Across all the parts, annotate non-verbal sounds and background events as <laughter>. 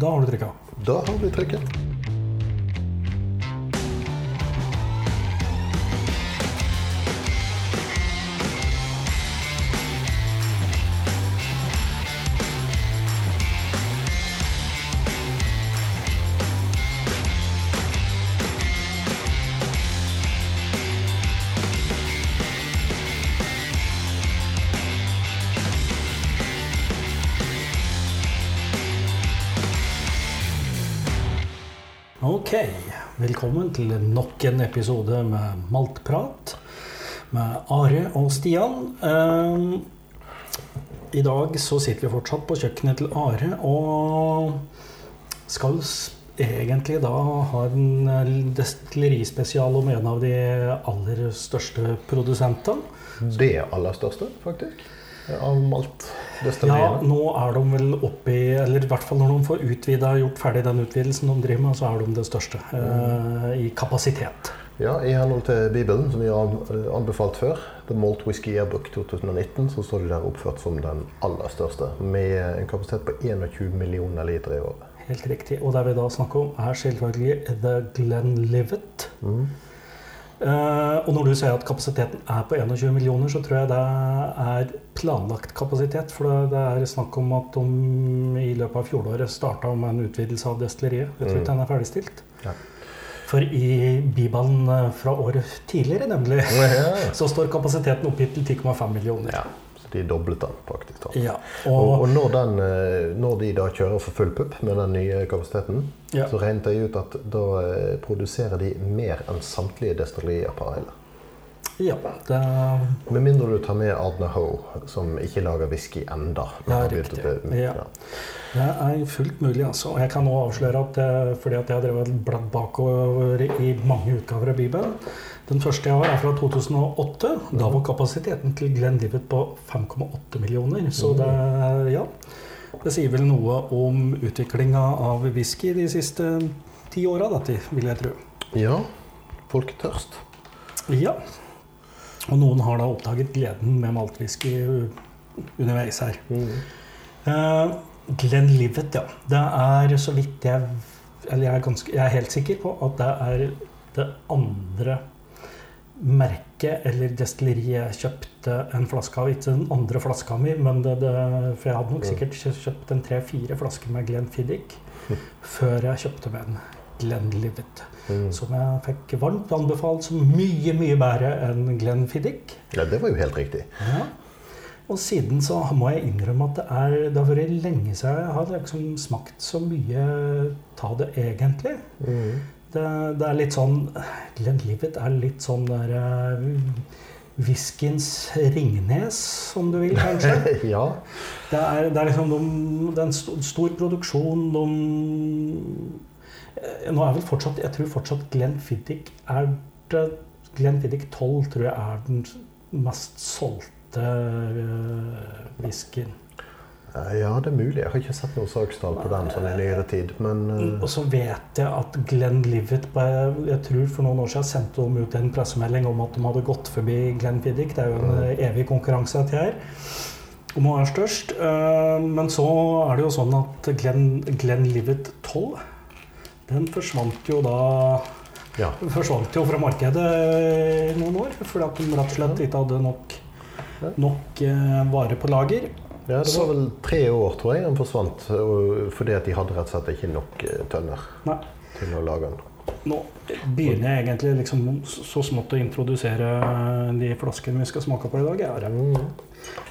Da har du trykka. Da har vi trykket. Til nok en episode med Maltprat med Are og Stian. Ehm, I dag så sitter vi fortsatt på kjøkkenet til Are og skal egentlig da ha en eh, destillerispesial om en av de aller største produsentene. Det aller største, faktisk. Av Ja, nå er de vel oppe i Eller i hvert fall når de får utvida, gjort ferdig den utvidelsen de driver med, så er de det største eh, i kapasitet. Ja, I henhold til Bibelen, som vi har eh, anbefalt før, The Malt Whisky Airbook 2019, så står de der oppført som den aller største, med en kapasitet på 21 millioner liter i året. Helt riktig. Og det vi da snakker om, er selvfølgelig The Glenlivet. Mm. Eh, og når du sier at kapasiteten er på 21 millioner, så tror jeg det er planlagt kapasitet. For det, er snakk om at de i løpet av fjoråret starta med en utvidelse av destilleriet. Jeg tror ikke den er ferdigstilt. Ja. For i Bibelen eh, fra året tidligere, nemlig, <laughs> så står kapasiteten oppgitt til 10,5 millioner. ja. De doblet den, faktisk. Ja, Og, og, og når, den, eh, når de da kjører for full pupp med den nye kapasiteten, Ja. så regnet jeg ut at da eh, produserer de mer enn samtlige destillerier på ja, det Med mindre du tar med Adna Ho, som ikke lager whisky enda. Ja, riktig. å- Ja. Det er fullt mulig, altså. Jeg kan nå avsløre at eh, fordi at jeg har drevet bladd bakover i mange utgaver av Bibelen Den første jeg har, er fra 2008. Da var kapasiteten til Glenlivet på 5,8 millioner. Så det, ja, det sier vel noe om utviklinga av whisky de siste ti åra, vil jeg tro. Ja, folk er tørst. Ja. Og noen har da oppdaget gleden med maltwhisky underveis her. Uh, Glenlivet, ja. Det er så vidt jeg Eller jeg er, ganske, jeg er helt sikker på at det er det andre merket eller destilleriet kjøpte en flaske av. Ikke den andre flaska mi, men det, det, for jeg hadde nok sikkert kjøpt en tre-fire flasker med Glenfiddich <laughs> før jeg kjøpte med en Glenlivet. Mm. Som jeg fikk varmt anbefalt som mye, mye bedre enn Glenfiddich. Ja, det var jo helt riktig. Ja. Og siden så må jeg innrømme at det, er, det har vært lenge siden jeg har liksom smakt så mye ta det egentlig. Det, det er litt sånn Glenlivet er litt sånn der uh, Whiskyens Ringnes, om du vil, kanskje. <laughs> ja. Det er, det er liksom de, det er en stor, stor produksjon. De, eh, nå er vel fortsatt Jeg tror fortsatt Glenfiddich er det, Glenfiddich 12 tror jeg er den mest solgte uh, whiskyen. Eh, ja, det er mulig. Jeg har ikke sett noe sakstall på den sånn i nyere tid. Men eh, Og så vet jeg at Glenn Livet Jeg tror for noen år siden sendte de ut en pressemelding om at de hadde gått forbi Glenn Glenfiddich. Det er jo en eh, evig konkurranse dette her. Om å være størst. Eh, Men så er det jo sånn at Glenn, Glenn Livet 12 den forsvant jo da ja. forsvant jo fra markedet i noen år. Fordi at de rett og slett ikke hadde nok, nok eh, vare på lager. Ja, det var vel tre år, tror jeg, den forsvant. Fordi at de hadde rett og slett ikke nok eh, tønner Nei. til å lage den. Nå begynner jeg egentlig liksom så smått å introdusere de flaskene vi skal smake på i dag.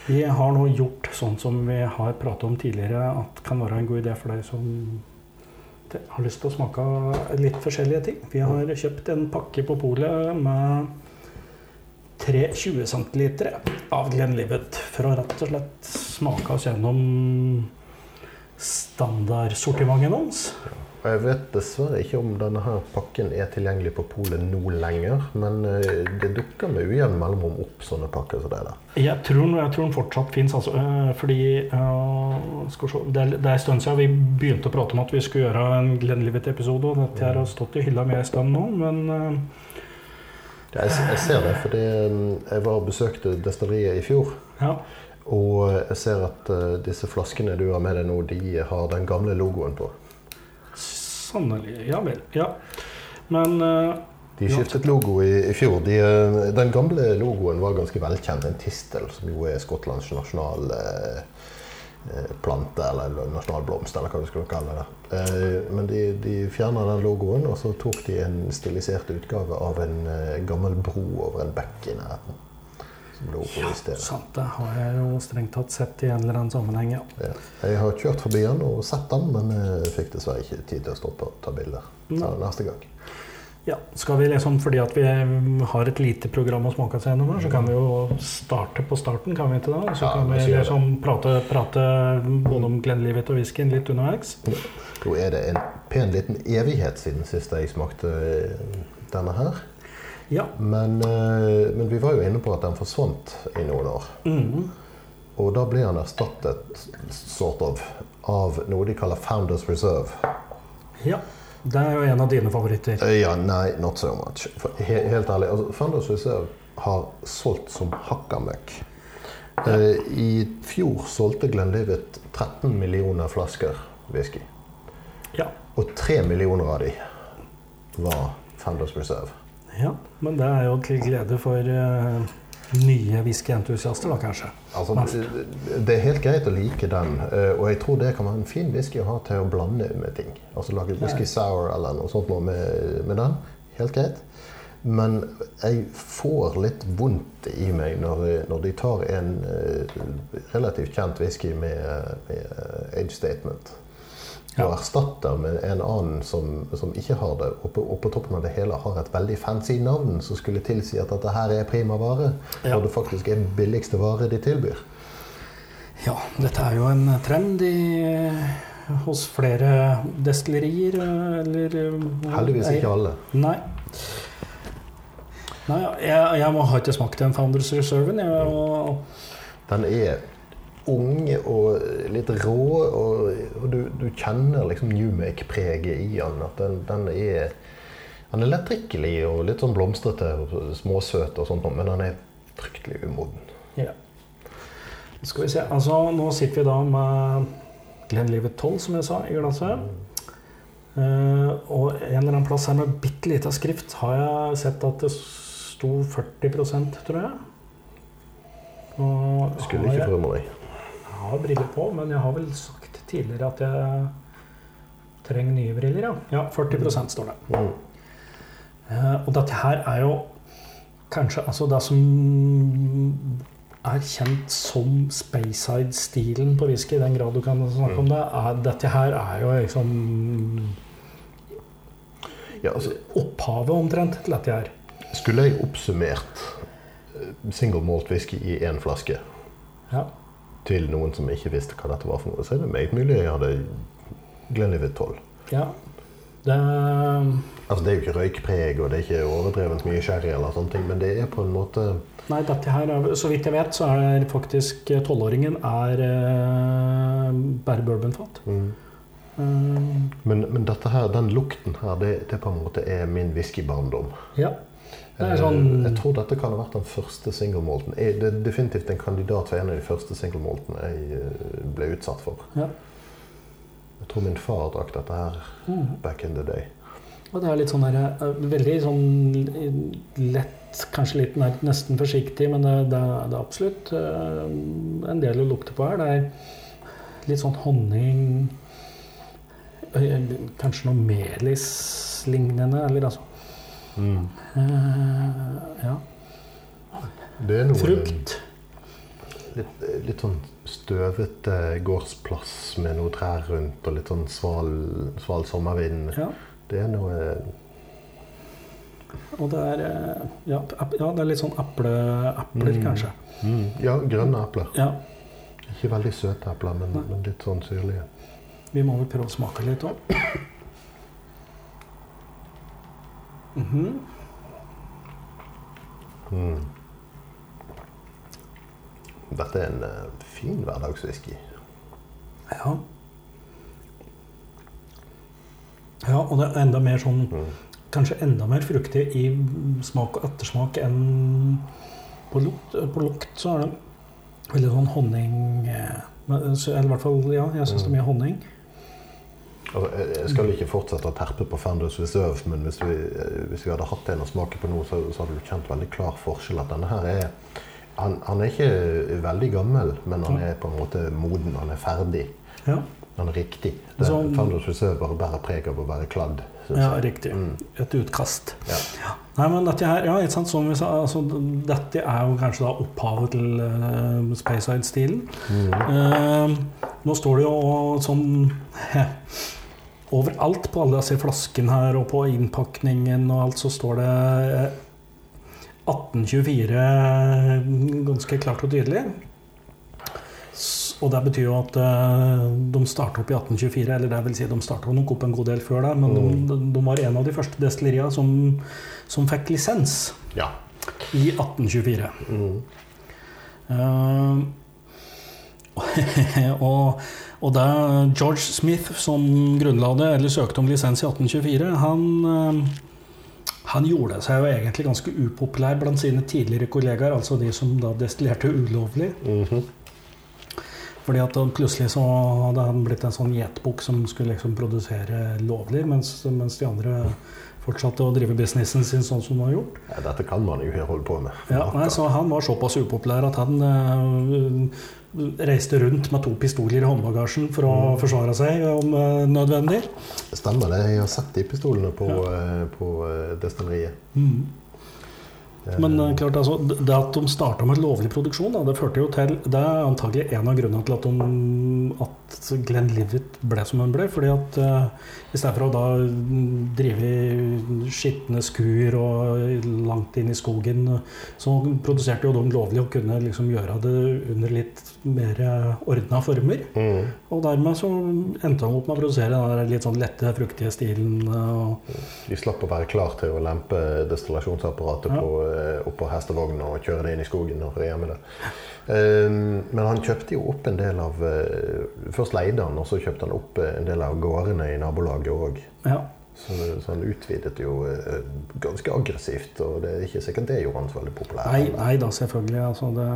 Vi har nå gjort sånn som vi har pratet om tidligere, at kan være en god idé for deg som har lyst til å smake litt forskjellige ting. Vi har kjøpt en pakke på polet med tre 20 cm av Glenlivet for å rett og slett smake oss gjennom standardsortimentet hans. Og Jeg vet dessverre ikke om denne her pakken er tilgjengelig på polet nå lenger, men eh, det dukker med ujevn mellomrom opp sånne pakker som det der. Jeg tror, jeg tror den fortsatt fins, altså, øh, fordi øh, skal se, det, er, det er en stund siden vi begynte å prate om at vi skulle gjøre en Glenlivet-episode. og Dette har stått i hylla mi en stund nå, men Ja, jeg, jeg ser det, fordi eh, jeg var og besøkte destilleriet i fjor. ja. Og jeg ser at eh, disse flaskene du har med deg nå, de har den gamle logoen på. Sannelig. Ja vel. Ja. Men uh, De skiftet logo i, i fjor. De, eh, den gamle logoen var ganske velkjent. En tistel, som jo er Skottlands nasjonal eh, plante, eller nasjonalblomst, eller hva du skulle kalle det. Eh, men de, de fjerna den logoen, og så tok de en stilisert utgave av en eh, gammel bro over en bekk i nærheten. Ja, sant, det har jeg jo strengt tatt sett i en eller annen sammenheng, ja. Ja. Jeg har kjørt forbi den og sett den, men jeg fikk dessverre ikke tid til å stoppe og ta bilder. Så neste gang. Ja, skal vi liksom, Fordi at vi har et lite program å smake seg gjennom, så kan vi jo starte på starten. kan vi ikke da? Så Ja, kan vi liksom prate, prate både om Glenlivet og whiskyen litt underveis. Nå er det en pen liten evighet siden sist jeg smakte eh, denne her. Ja. Men, eh, men vi var jo inne på at den forsvant i noen år. Mhm. Og da ble den erstattet sort of, av noe de kaller Founders Reserve. ja. Det er jo en av dine favoritter. Eh, Ja, nei, not so much. He, helt ærlig, altså, Founders Reserve har solgt som hakkamøkk. Eh, I fjor solgte Glenlivet 13 millioner flasker whisky. Ja. Og 3 millioner av de var Founders Reserve. ja. Men det er jo til glede for eh, nye whiskyentusiaster, da kanskje. Altså, det- er helt greit å like den, eh, og jeg tror det kan være en fin whisky å ha til å blande med ting. Altså lage whisky sour eller noe sånt noe med, med den. Helt greit. Men jeg får litt vondt i meg når, når de tar en eh, relativt kjent whisky med, med eh, age statement og Ja. erstatter med en annen som, som ikke har det, og på, og på toppen av det hele har et veldig fancy navn som skulle tilsi at dette her er prima vare, Ja. og det faktisk er billigste vare de tilbyr. Ja, dette er jo en trend i, hos flere destillerier, eller eh, Heldigvis ikke alle. Nei. Nei, jeg, jeg ha ikke smakt den Founders Reserven. Jeg, og, Den er ung og litt rå, og, og du, du kjenner liksom Newmake-preget i han. At den, den er Han er lettdrikkelig og litt sånn blomstrete og småsøt, og sånt, men han er fryktelig umoden. ja. Skal vi se. Altså, nå sitter vi da med Glenlivet 12, som jeg sa, i glasset. Uh, og en eller annen plass her med bitte lita skrift har jeg sett at det sto 40% tror jeg. Og Skulle ikke forundre meg. Jeg har briller på, men jeg har vel sagt tidligere at jeg trenger nye briller, ja. Ja, 40 står det. Mm. Uh, og dette her er jo kanskje altså det som er kjent som Speyside-stilen på whisky, i den grad du kan snakke om det. Er, dette her er jo liksom Ja, altså, opphavet omtrent til dette her. skulle jeg oppsummert eh, single malt whisky i én flaske Ja. Til noen som ikke visste hva dette var for noe, så er det meget mulig jeg hadde Glenlivet 12. ja. Det Altså, det er jo ikke røykpreg, og det er ikke overdrevent mye sherry, eller sånne ting, men det er på en måte Nei, dette her er, så vidt jeg vet, så er faktisk tolvåringen er eh, bare bourbonfat. mm. Eh, Men, men dette her, den lukten her, det, det på en måte er min whiskybarndom. ja. Det Eh, sånn Jeg tror dette kan ha vært den første singlemalten. Det er definitivt en kandidat for en av de første singlemaltene jeg eh, ble utsatt for. ja. Jeg tror min far drakk dette her Mm. back in the day. Og det er litt sånn der, eh, veldig sånn lett, kanskje litt nær, nesten forsiktig, men det, det, det er absolutt eh, en del å lukte på her. Det er litt sånn honning eh, Kanskje noe melis-lignende, eller altså eh, Ja. Det er noe Frukt. Litt, litt sånn støvete gårdsplass med noen trær rundt, og litt sånn sval, sval sommervind. Ja. Det er noe Og det er eh, Ja, ja det er litt sånn eple, epler, Mm. kanskje. mm, Ja, grønne epler. Ja. Ikke veldig søte epler, men, men litt sånn syrlige. Vi må vel prøve å smake litt òg. Mhm. Mm. Dette er en uh, fin hverdagswhisky. Ja. Ja, og det er enda mer sånn Mm. Kanskje enda mer fruktig i smak og ettersmak enn på lukt. På lukt så er det veldig sånn honning eh, men- så- Eller i hvert fall, ja, jeg syns det er mye honning. Altså, jeg skal ikke fortsette å terpe på Founders Reserve, men hvis vi, eh, hvis vi hadde hatt en å smake på nå, så, så hadde du kjent veldig klar forskjell. At denne her er han, han er ikke veldig gammel, men han er på en måte moden. Han er ferdig. Ja, Han er riktig. Det, Så- Founders Reserve bare bærer preg av å være kladd. ja riktig. Mm. Et utkast. Ja. Nei, men dette her, ja, ikke sant, som vi sa, altså, dette er jo kanskje da opphavet til uh, Spaceside-stilen. Mm. Uh, nå står det jo sånn <laughs> Overalt på alle disse flaskene her og på innpakningen og alt, så står det eh, 1824 ganske klart og tydelig. Og det betyr jo at eh, de starta opp i 1824, eller det vil si de starta nok opp en god del før det, men de, de var en av de første destilleriene som, som fikk lisens ja. i 1824. Mm. Uh, <laughs> og, og det er George Smith som grunnla det, eller søkte om lisens i 1824, han, eh, han gjorde seg jo egentlig ganske upopulær blant sine tidligere kollegaer, altså de som da destillerte ulovlig. Mhm. Fordi at plutselig så hadde han blitt en sånn gjetbukk som skulle liksom produsere lovlig, mens, mens de andre fortsatte å drive businessen sin sånn som de har gjort. Ja, dette kan man jo holde på med. Ja, nei, så Han var såpass upopulær at han eh, reiste rundt med to pistoler i håndbagasjen for å forsvare seg om eh, nødvendig. Stemmer det. Jeg har sett de pistolene på, ja. på eh, destilleriet. Mm. Men eh, klart, altså, det at de starta med lovlig produksjon, da, det førte jo til Det er antagelig en av grunnene til at, de, at Glenlivet ble som hun ble. fordi at uh, i stedet for å da drive skitne skur og langt inn i skogen, så produserte jo de lovlig og kunne liksom gjøre det under litt mer ordna former. Mm. Og dermed så endte han opp med å produsere den litt sånn lette, fruktige stilen. Og, De slapp å være klar til å lempe destillasjonsapparatet Ja. på, eh, oppå hestevogna og kjøre det inn i skogen og hjemme med det men han kjøpte jo opp en del av eh, Først leide han, og så kjøpte han opp eh, en del av gårdene i nabolaget òg. Så, så han utvidet jo eh, ganske aggressivt, og det er ikke sikkert det gjorde han så veldig populær. Nei, nei da, selvfølgelig. Altså, det,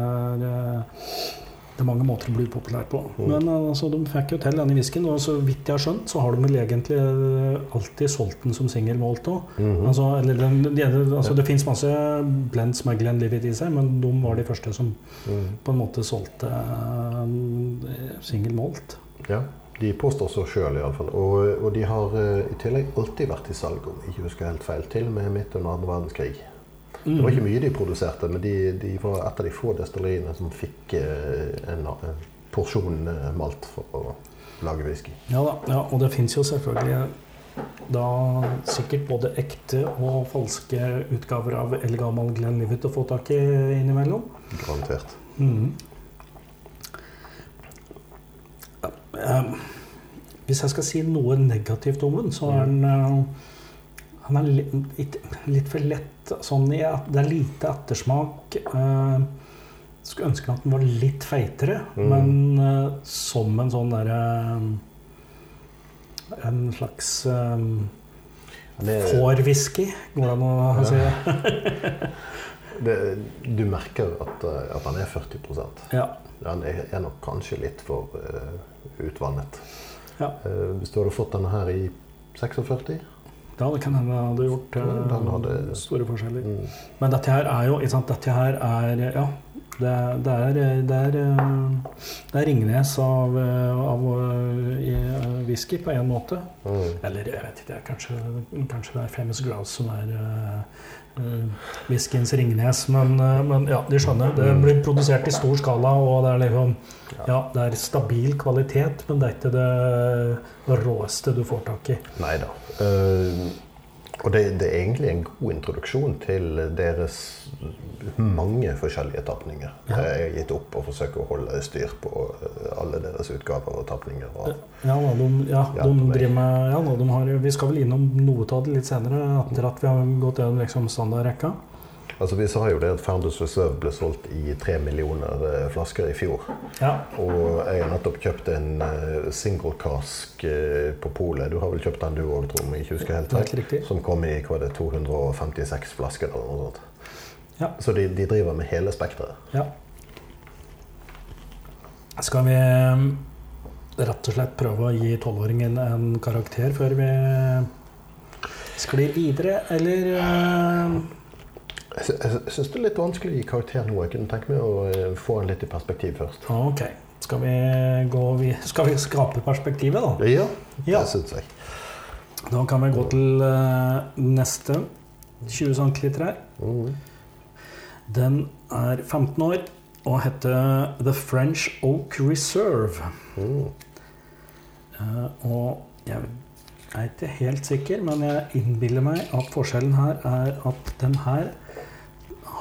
eh, det er mange måter å bli populær på. Men eh, altså, de fikk jo til denne whiskyen, og så vidt jeg har skjønt, så har de vel egentlig eh, alltid solgt den som single malt òg. Altså, de, altså, det fins masse blends med Glenlivet i seg, men de var de første som Mm. på en måte solgte uh, single malt. Ja, de påstår så sjøl iallfall. Og, og de har uh, i tillegg alltid vært i salg, om ikke husker helt feil, til og med midt under andre verdenskrig. Det var ikke mye de produserte, men de, de var et av de få destilleriene som fikk eh, en, en porsjon eh, malt for å lage whisky. Ja da, ja, og det fins jo selvfølgelig da sikkert både ekte og falske utgaver av eldgammel Glenlivet å få tak i innimellom. Garantert. Mm. Eh, hvis jeg skal si noe negativt om den, så er den eh, Han er litt, litt for lett sånn i at det er lite ettersmak. Eh, skulle ønske at den var litt feitere, Mm. men eh, som en sånn derre En slags um, fårwhisky, går det an å si. <laughs> det, du merker at, at han er 40% Ja. Han er, er nok kanskje litt for uh, utvannet. Ja. Uh, hvis du hadde fått denne her i 46 det kan hende det hadde gjort eh, hadde- store forskjeller. mm. Men dette her er jo sant, Dette her er Ja. Det, det, er, det, er, det er Ringnes av, av eh, whisky på en måte. Mm. Eller jeg vet ikke, kanskje, kanskje det er Famous Grouse som er uh, whiskyens Ringnes. Men, men ja, de skjønner. Det blir produsert i stor skala, og det er liksom Ja, det er stabil kvalitet, men det er ikke det råeste du får tak i. Nei da. Eh, og det, det er egentlig en god introduksjon til deres mange forskjellige tapninger. Ja. Jeg har gitt opp å forsøke å holde styr på eh, alle deres utgaver og tapninger. Ja, da, de, ja, Ja, de driver med ja, da, de har, Vi skal vel innom noe av det litt senere, etter at vi har gått gjennom liksom, standardrekka. Altså Vi sa jo det at Founders Reserve ble solgt i tre millioner eh, flasker i fjor. Ja, Og jeg har nettopp kjøpt en eh, single cask eh, på polet. Du har vel kjøpt den du òg, tror om jeg ikke husker helt helt riktig. Som kom i hva det, 256 flasker eller noe sånt. Ja. Så de, de driver med hele spekteret. Ja. Skal vi rett og slett prøve å gi tolvåringen en karakter før vi sklir videre, eller eh, Jeg, sy- syns det er litt vanskelig å gi karakter nå. Jeg kunne tenke meg å eh, få den litt i perspektiv først. Ok. Skal vi, gå, <laughs> skal vi skrape perspektivet, da? Ja, Ja. det syns jeg. Da kan vi gå til eh, neste 20 cm-trær. Mhm. Den er 15 år og heter The French Oak Reserve. Mm. Eh, og jeg er ikke helt sikker, men jeg innbiller meg at forskjellen her er at den her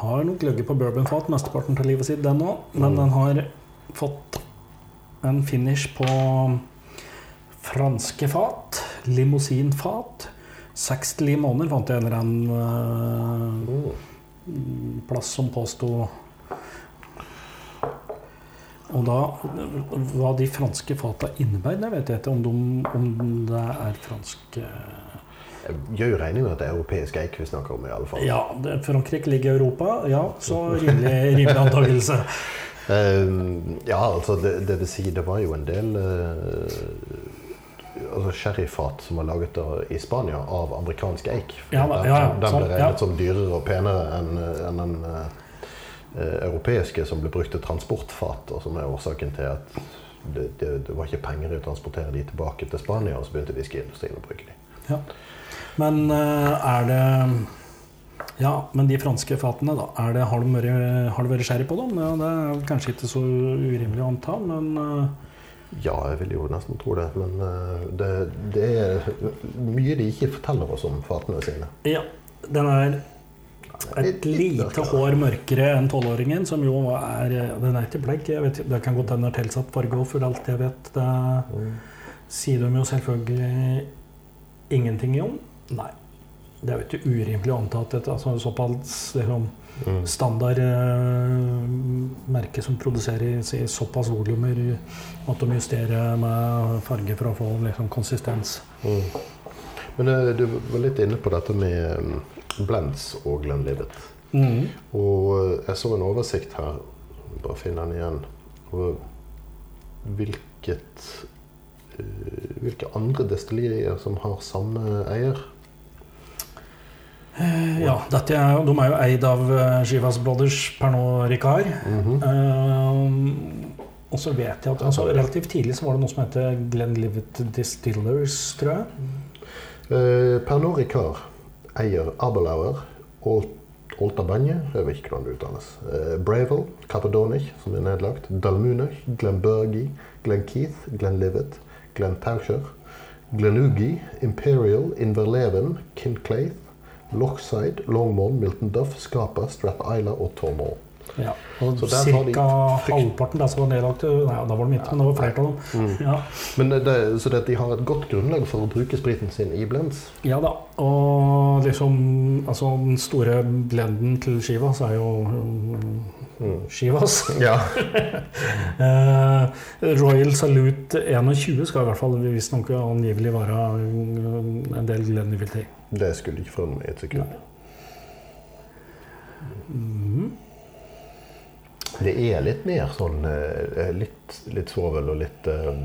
har nok ligget på bourbonfat mesteparten av livet sitt, den òg. Men Mm. den har fått en finish på franske fat. Limousinfat. 69 måneder fant jeg en eller annen uh, oh. plass som påsto Og da Hva de franske fata innebærer, det vet jeg ikke. Om, de, om det er franske Jeg gjør regning med at det er europeisk eik vi snakker om, i alle fall. Ja, Frankrike ligger i Europa. Ja, så rimelig, rimelig antakelse. <laughs> Eh, ja, altså det, det vil si, det var jo en del uh, altså sherryfat som var laget i Spania av amerikansk eik. Ja, ja, ja, den ble regnet som dyrere og penere enn en den eh, europeiske som ble brukt til transportfat, og som er årsaken til at det, det, det var ikke penger i å transportere de tilbake til Spania, og så begynte whiskyindustrien å bruke de. Men eh, er det Ja, men de franske fatene, da. Er det, har, du vært, har det vært sherry på dem? Ja, det er kanskje ikke så urimelig å anta, men eh, Ja, jeg vil jo nesten tro det, men eh, det, det er mye de ikke forteller oss om fatene sine. ja. Den er et lite hår mørkere enn tolvåringen, som jo er Den er ikke blekk. Jeg vet, det kan godt hende den er tilsatt farge for alt jeg vet. Det Mm. sier de jo selvfølgelig ingenting om. Nei. Det er jo ikke urimelig å anta at et altså, såpass liksom, Mm. standard eh, merke som produserer i såpass volumer at de justerer med farge for å få liksom, konsistens. Mm. Men eh, du var litt inne på dette med mm, blends og Glenlivet. Mm. Og eh, jeg så en oversikt her, bare finne den igjen, over hvilket eh, hvilke andre destillerier som har samme eier. Eh, Ja, dette er, de er jo eid av eh, Brothers Pernod Ricard. Mhm. Eh, og så vet jeg at altså, relativt tidlig så var det noe som heter Glenlivet Distillers, tror jeg. Eh, Pernod Ricard eier Abelauer, Ol- Olta Banje, jeg vet ikke hvordan det uttales, eh, Bravel, Capadonic, som er nedlagt, Dalmunach, Glenburgie, Glenkeith, Glenlivet, Glentaucher, Glenugi, Imperial, Inverleven, Kinclaith, Lockside, Longmorn, Milton Duff, Scapa, Strat Isla og Tormore. Ja, og Så der har de Cirka halvparten der som var nedlagt Nei, da var det midt, men det var flere av dem. Ja. Men det, så det, de har et godt grunnlag for å bruke spriten sin i blends. ja da. Og liksom Altså, den store blenden til skiva så er jo Oss Ja. <laughs> Eh, Royal Salute 21 skal i hvert fall visstnok angivelig være en del Glenlivet i. Det skulle ikke forundre meg et sekund. Det er litt mer sånn eh, Litt, litt svovel og litt uh,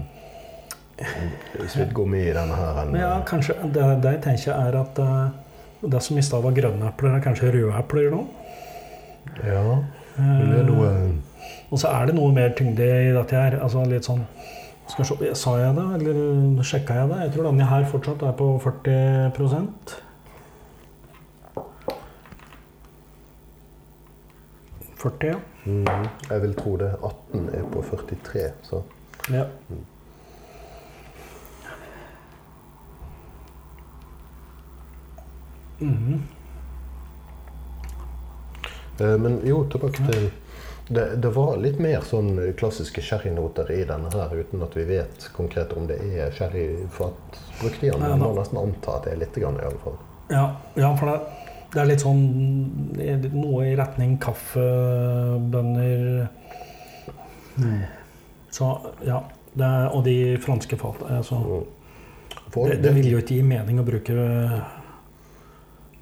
svidd gummi i denne her enn Ja, kanskje det, det jeg tenker er at eh, det som i stad var grønne epler, er kanskje røde epler nå. Ja, noe Og så er det noe mer tyngde i dette her. Altså litt sånn skal se, Sa jeg det, eller sjekka jeg det? Jeg tror denne her fortsatt er på 40% 40, ja. mm, Jeg vil tro det. 18 er på 43, så ja. Mhm. Eh, Men jo, tilbake til det, det var litt mer sånn klassiske sherrynoter i denne her, uten at vi vet konkret om det er sherryfat brukt i den. Man må nesten anta at det er litt, grann, i alle fall. Ja, ja, for det, det er litt sånn Noe i retning kaffebønner Så ja. Det og de franske fat. Altså, Mm. Det, det vil jo ikke gi mening å bruke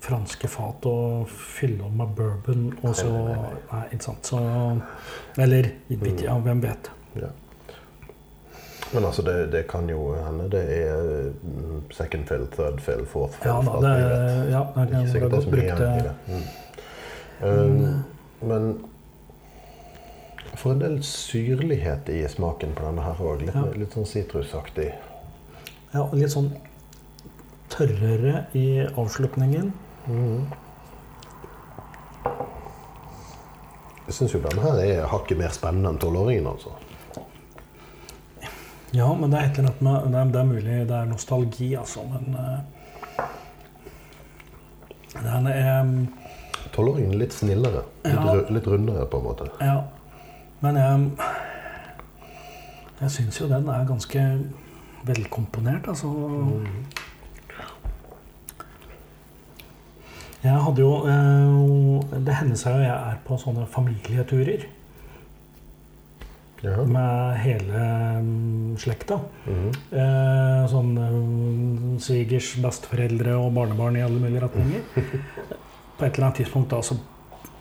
franske fat og fylle om med bourbon og så Nei, ikke sant. Så Eller ikke, ja, hvem vet. Ja. Men altså, det, det kan jo hende det er mm, second fill, third fill, fourth fill. Ja, da, det, vet. ja, det Ikke sikkert det er godt så mye brukt. igjen i det. det. Mm. Um, men for en del syrlighet i smaken på denne her òg. Litt, Ja. litt sånn sitrusaktig. Ja, litt sånn tørrere i avslutningen. Mm. Jeg syns jo denne her er hakket mer spennende enn tolvåringen, altså. Ja, men det er et eller annet med Det er, det er mulig det er nostalgi, altså, men uh, Den er Tolvåringen litt snillere. Litt, Ja. litt rundere, på en måte. Ja. Men jeg Jeg syns jo den er ganske velkomponert, altså. Jeg hadde jo eh, Det hender seg jo jeg er på sånne familieturer Ja. med hele mm, slekta. Mm -hmm. sånn eh, svigers, besteforeldre og barnebarn i alle mulige retninger. <laughs> På et eller annet tidspunkt da så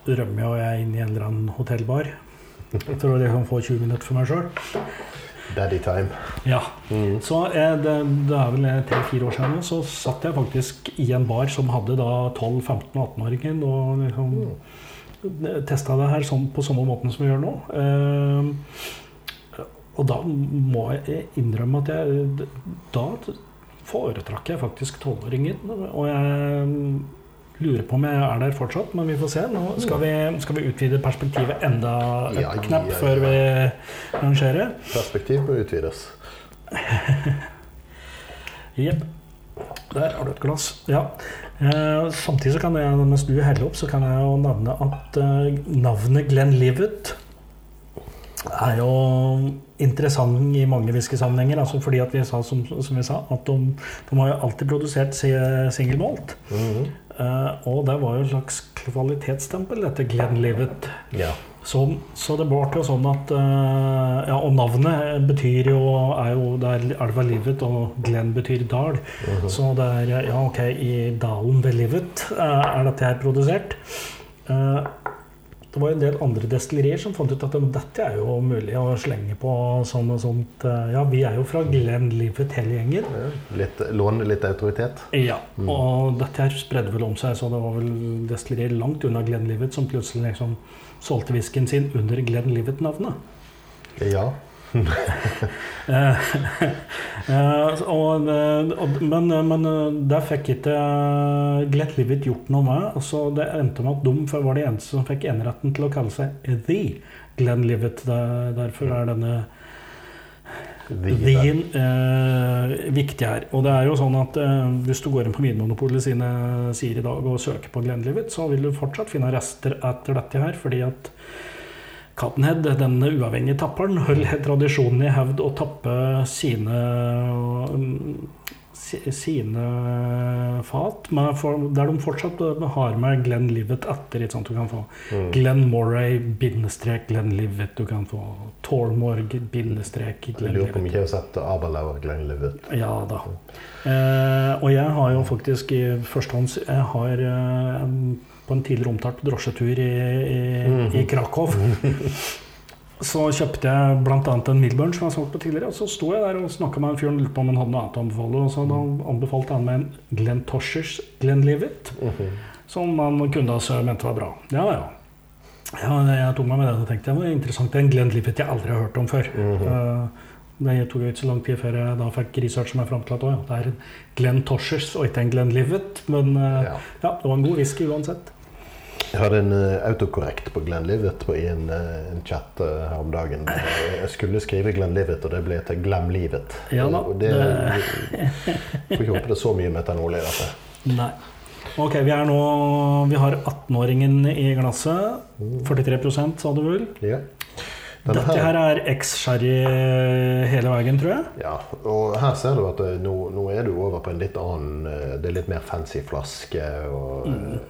rømmer jeg inn i en eller annen hotellbar Jeg tror jeg kan få 20 minutter for meg sjøl. Daddy time. Ja. Mm. Så eh, det, det er vel tre-fire år siden så satt jeg faktisk i en bar som hadde da 12-15- og 18-åringer. og liksom testa det her sånn på samme måten som vi gjør nå. Eh, og da må jeg innrømme at jeg Da foretrakk jeg faktisk 12-åringen. Og jeg lurer på om jeg er der fortsatt, men vi får se. Nå skal vi, skal vi utvide perspektivet enda et Ja, ja, knapp ja. før vi rangerer. Perspektiv bør utvides. <laughs> Jepp. Der har du et glass. Ja. Eh, samtidig så kan jeg, mens du heller opp, så kan jeg jo nevne at eh, navnet Glenn Livet er jo interessant i mange whiskysammenhenger. Altså fordi at vi sa, som, som vi sa, at de, de har jo alltid produsert single malt. Mhm. Eh, og det var jo en slags kvalitetsstempel, dette Glenlivet. Ja. Så, så det ble jo sånn at eh, Ja, og navnet betyr jo er jo Det er elva Livet, og Glenn betyr dal. Mhm. Så det er Ja, ok, i dalen ved Livet eh, er dette her produsert. Det var en del andre destillerier som fant ut at dette er jo mulig å slenge på sånn og sånt. Ja, vi er jo fra Glenn Livet hele gjengen. Litt, låne litt autoritet. Ja, og dette her spredde vel om seg, så det var vel destillerier langt unna Glenn Livet som plutselig liksom solgte whiskyen sin under Glenn Livet-navnet. Ja. Eh, <laughs> eh, og, eh, og, men, men der fikk ikke eh, gjort noe med. Så det endte med at de var de eneste som fikk eneretten til å kalle seg The Glenn Livet. Derfor er denne The-en eh, viktig her. Og det er jo sånn at eh, hvis du går inn på Vinmonopolet sine sider i dag og søker på Glenlivet, så vil du fortsatt finne rester etter dette her, fordi at Cadenhead, denne uavhengige tapperen, holder tradisjonen i hevd å tappe sine mm, sine fat der de fortsatt har med Glenn Livet etter. Ikke sant? Du kan få Mm. Glenn Moray, bindestrek Glenn Livet. Du kan få Tormorg, bindestrek Jeg Livet. lurer på om ikke har sett Aberlauer Glenn Livet. Ja da. Eh, og jeg har jo faktisk i førstehånds Jeg har eh, på en tidligere omtalt drosjetur i, i, mm. i Krakow. <laughs> Så kjøpte jeg bl.a. en Milburn som jeg har solgt på tidligere. Og så sto jeg der og snakka med en fyr og lurte på om han hadde noe annet å anbefale. Og så da anbefalte han meg en Glenn Toshers Glenlivet, Mhm. som han kunne altså mente var bra. Ja, ja. ja jeg tok meg med det og tenkte det var interessant. Det er en Glenlivet jeg aldri har hørt om før. Mm. Det tok jo ikke så lang tid før jeg da fikk researche meg fram til at å, ja, det er en Glenn Toshers og ikke en Glenn Livet. Men eh, Ja. ja, det var en god whisky uansett. Jeg hadde en eh, autokorrekt på Glenn Livet på, i en, eh, en chat eh, her om dagen. Jeg skulle skrive Glenn Livet, og det ble til Glem Livet. Ja da, Og det, Får ikke håpe det er så mye metanol i dette. Nei. Ok, vi nå Vi har 18-åringen i glasset. 43% sa du vel? Ja. Denne Dette her er X-sherry hele veien, tror jeg. Ja, og her ser du at nå, nå er du over på en litt annen Det er litt mer fancy flaske og Mm.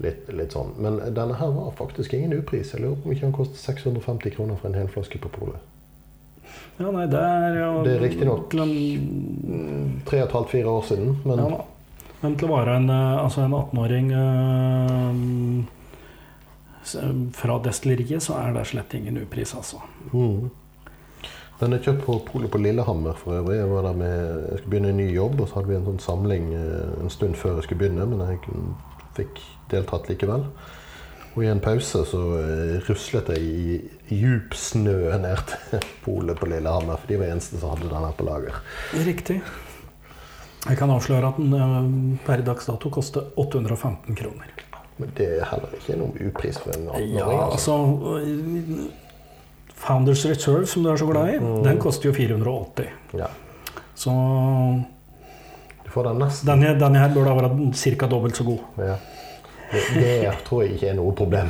Eh, litt, litt sånn. Men denne her var faktisk ingen upris. Jeg lurer på om ikke den kostet 650 kroner for en hel flaske på polet. Ja, nei, det er jo Det er riktignok Tre og et halvt, fire år siden, men Ja. Men til å være en, eh, altså en 18-åring øh, fra destilleriet, så er det slett ingen upris, altså. mm. Den er kjøpt på Polet på Lillehammer for øvrig. Jeg var der med, jeg skulle begynne en ny jobb, og så hadde vi en sånn samling eh, en stund før jeg skulle begynne, men jeg kun- fikk deltatt likevel. Og i en pause så eh, ruslet jeg i djup snø ned til Polet på Lillehammer, for de var eneste som hadde den her på lager. Riktig. Jeg kan avsløre at den eh, per dags dato koster 815 kroner. Men det er heller ikke noe upris for en 18-åring. Ja, altså. altså Founders Reserve, som du er så glad i, Mm. den koster jo 480. Ja. Så Du får den nesten. denne, denne her burde ha vært ca. dobbelt så god. Ja. Det, det tror jeg ikke er noe problem.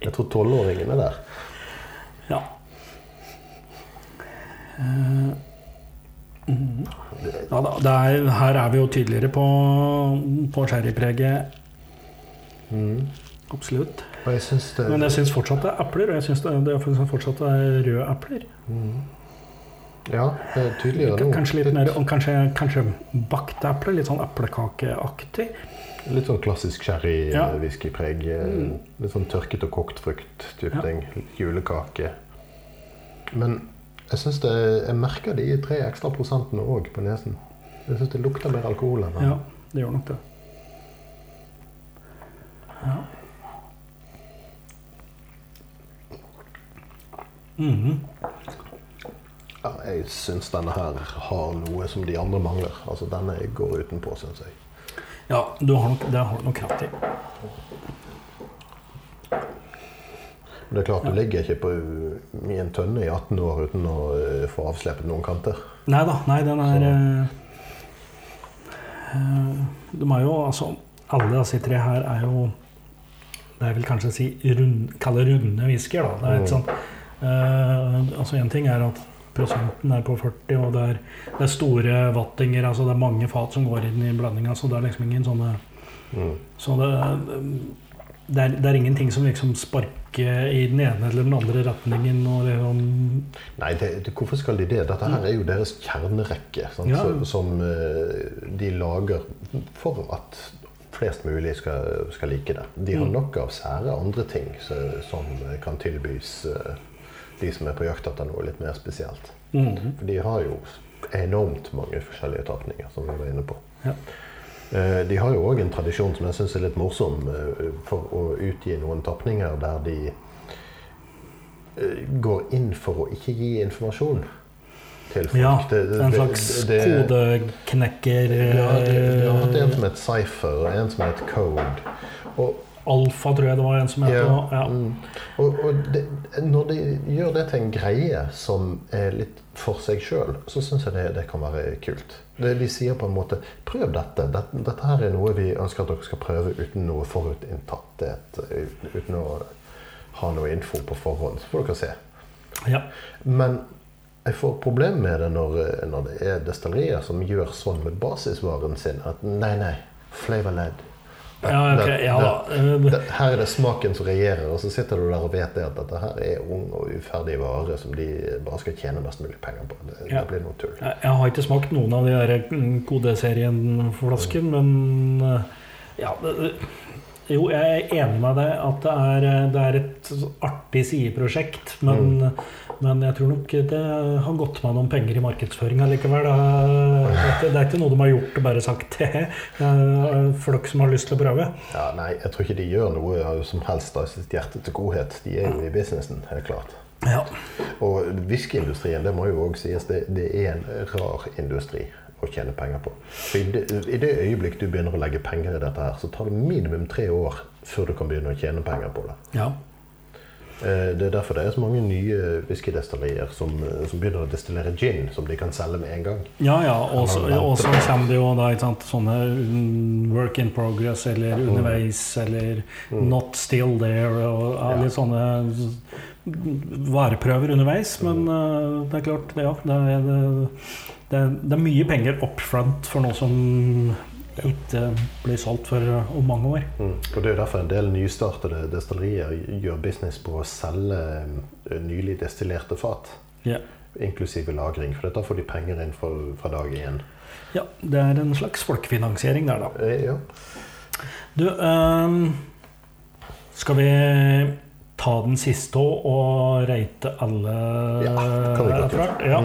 Jeg tror tolvåringen er der. Ja. Eh, mhm. ja da, er, her er vi jo tydeligere på, på sherrypreget. Mm. Absolutt. Jeg det Men jeg syns fortsatt det er epler, og jeg syns det, det fortsatt det er røde epler. Mm. Ja, det er tydeligere nå. Kanskje litt mer, kanskje, kanskje bakte eple, litt sånn eplekakeaktig. Litt sånn klassisk Ja. sherry-whiskypreg. Mm. Litt sånn tørket og kokt frukt-type Ja. ting. Julekake. Men jeg syns det Jeg merker de tre ekstra prosentene òg på nesen. Jeg syns det lukter mer alkohol enn Ja, det gjør nok det. Ja. Mhm. Ja, jeg syns denne her har noe som de andre mangler. Altså Denne går utenpå, syns jeg. ja du har nok, det har du nok rett i. Men det er klart, du ligger ikke på, i en tønne i 18 år uten å eh, få avslepet noen kanter. Nei da, nei, den er Så- eh, eh, De er jo altså Alle disse tre her er jo Det er vel kanskje å si rund, kalle runde whiskyer, da. Det er et sånt eh, Altså En ting er at prosenten er på 40, og det er, det er store vattinger. altså Det er mange fat som går inn i blandinga, så det er liksom ingen sånne Mm. Så det, det, er, det er ingenting som liksom sparker i den ene eller den andre retningen. liksom Nei, hvorfor skal de det? Dette her er jo deres kjernerekke. Ja. Så, som eh, de lager for at flest mulig skal, skal like det. De har Mm. nok av sære andre ting som kan tilbys eh, de som er på jakt etter noe litt mer spesielt. Mhm. For de har jo enormt mange forskjellige tapninger, som vi var inne på. Ja. Eh, De har jo òg en tradisjon som jeg syns er litt morsom, eh, for å utgi noen tapninger der de eh, går inn for å ikke gi informasjon til folk. Ja, Det- det- en det- slags det- kodeknekker Ja, det, det, det er en som het Cypher, og en som het Code. Og, Alfa, tror jeg det var en som het. ja, Ja. mm. og, og det, når de gjør det til en greie som er litt for seg sjøl, så syns jeg det, det kan være kult. Det, de sier på en måte 'prøv dette'. dette. Dette her er noe vi ønsker at dere skal prøve uten noe forutinntatthet. Uten, å ha noe info på forhånd. Så får dere se. Ja. Men jeg får problem med det når, når det er destillerier som gjør sånn med basisvaren sin. At nei, nei, flavor led. Ja, ok, ja da. Det, Det, her er det smaken som regjerer, og så sitter du der og vet det at dette her er ung og uferdig vare som de bare skal tjene mest mulig penger på. Det, Ja. det blir noe tull. Jeg har ikke smakt noen av de der mm, kodeserien-flasken, men eh, ja det- Jo, jeg er enig med deg at det er, eh, det er et artig sideprosjekt, men, men jeg tror nok det har gått med noen penger i markedsføringa likevel. Det er, det er ikke- noe de har gjort og bare sagt det <laughs> for folk som har lyst til å prøve. Ja, nei, jeg tror ikke de gjør noe som helst av sitt hjerte til godhet. De er jo i businessen, helt klart. Ja. Og whiskyindustrien, det må jo òg sies, det, det er en rar industri å tjene penger på. For i det, I det øyeblikk du begynner å legge penger i dette, her, så tar det minimum tre år før du kan begynne å tjene penger på det. ja. Eh, Det er derfor det er så mange nye whiskydestillerier som, eh, som begynner å destillere gin, som de kan selge med en gang. Ja, ja, og så kommer det jo da sant, sånne mm, work in progress eller underveis eller Mm. not still there og ja, litt sånne mm, vareprøver underveis. Men eh, det er klart, ja, det er, det, det, det er mye penger up front for noe som ikke blir solgt for om mange år. Mm. Og Det er derfor en del nystartede destillerier gjør business på å selge eh, nylig destillerte fat. Ja. Inklusive lagring, for dette får de penger inn fra, fra dag én. ja, det er en slags folkefinansiering der, da. Eh, Ja. Du, ehm, skal vi ta den siste og reite alle Ja, kan vi godt gjøre. Ja.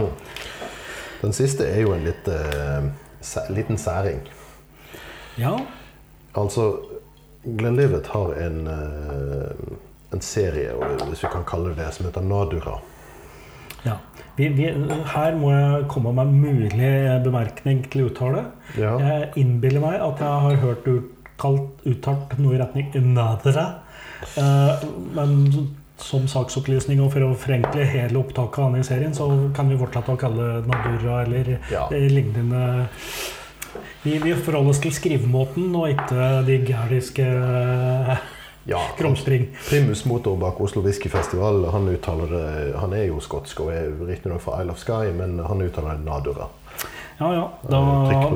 Den siste er jo en litt, uh, liten særing. ja. Altså, Glenlivet har en, uh, en serie, hvis vi kan kalle det det, som heter Nadura. ja. Vi, vi, her må jeg komme med en mulig bemerkning til uttale. Ja. Jeg innbiller meg at jeg har hørt uttalt, uttalt noe i retning Nadra. Uh, men som saksopplysning og for å forenkle hele opptaket av denne serien, så kan vi fortsette å kalle det Nadura eller Ja. eh, lignende vi, vi forholder oss til skrivemåten og ikke de gæliske eh, ja. krumspring. Primus motor bak Oslo Whiskyfestival han uttaler det Han er jo skotsk og er riktignok fra Isle of Sky, men han uttaler Nadura. Ja, ja. Da,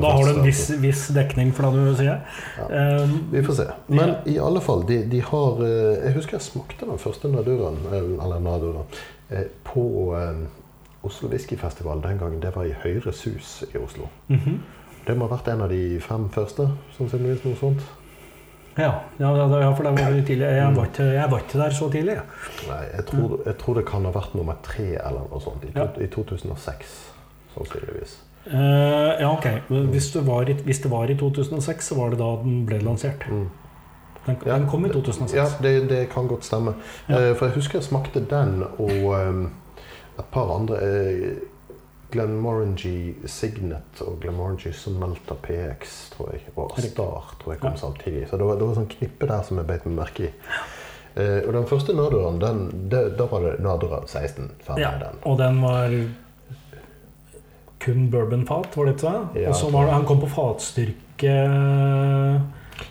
da har du en viss, viss dekning for det du sier. Ja. Vi får se. Men i alle fall, de, de har eh, Jeg husker jeg smakte den første naduren, eh, eller naduren, eh, på eh, Oslo Whiskyfestival den gangen. Det var i Høyre Sus i Oslo. mhm. Det må ha vært en av de fem første, sannsynligvis noe sånt. ja, ja, ja, for det var litt tidlig. Jeg var, ikke, jeg var ikke der så tidlig. Ja. Nei, jeg tror, jeg tror det kan ha vært nummer tre eller noe sånt. I, to, i 2006, sannsynligvis. Eh, ja, ok. Hvis det, var i, hvis det var i 2006, så var det da den ble lansert. Mm. Den, Ja. den kom i 2006. Ja, det, det kan godt stemme. Ja. Uh, for jeg husker jeg smakte den og um, et par andre. Uh, Glenmorangie Signet og Glenmorangie Sonalta PX, tror jeg. Og Star tror jeg kom Ja. samtidig. Så det var, det var sånn knippe der som jeg beit meg merke i. Uh, og den første Naduraen, da var det Nadura 16. Ferdig Ja, den. og den var kun bourbonfat, var det ikke det? Ja, og så var det, han kom på fatstyrke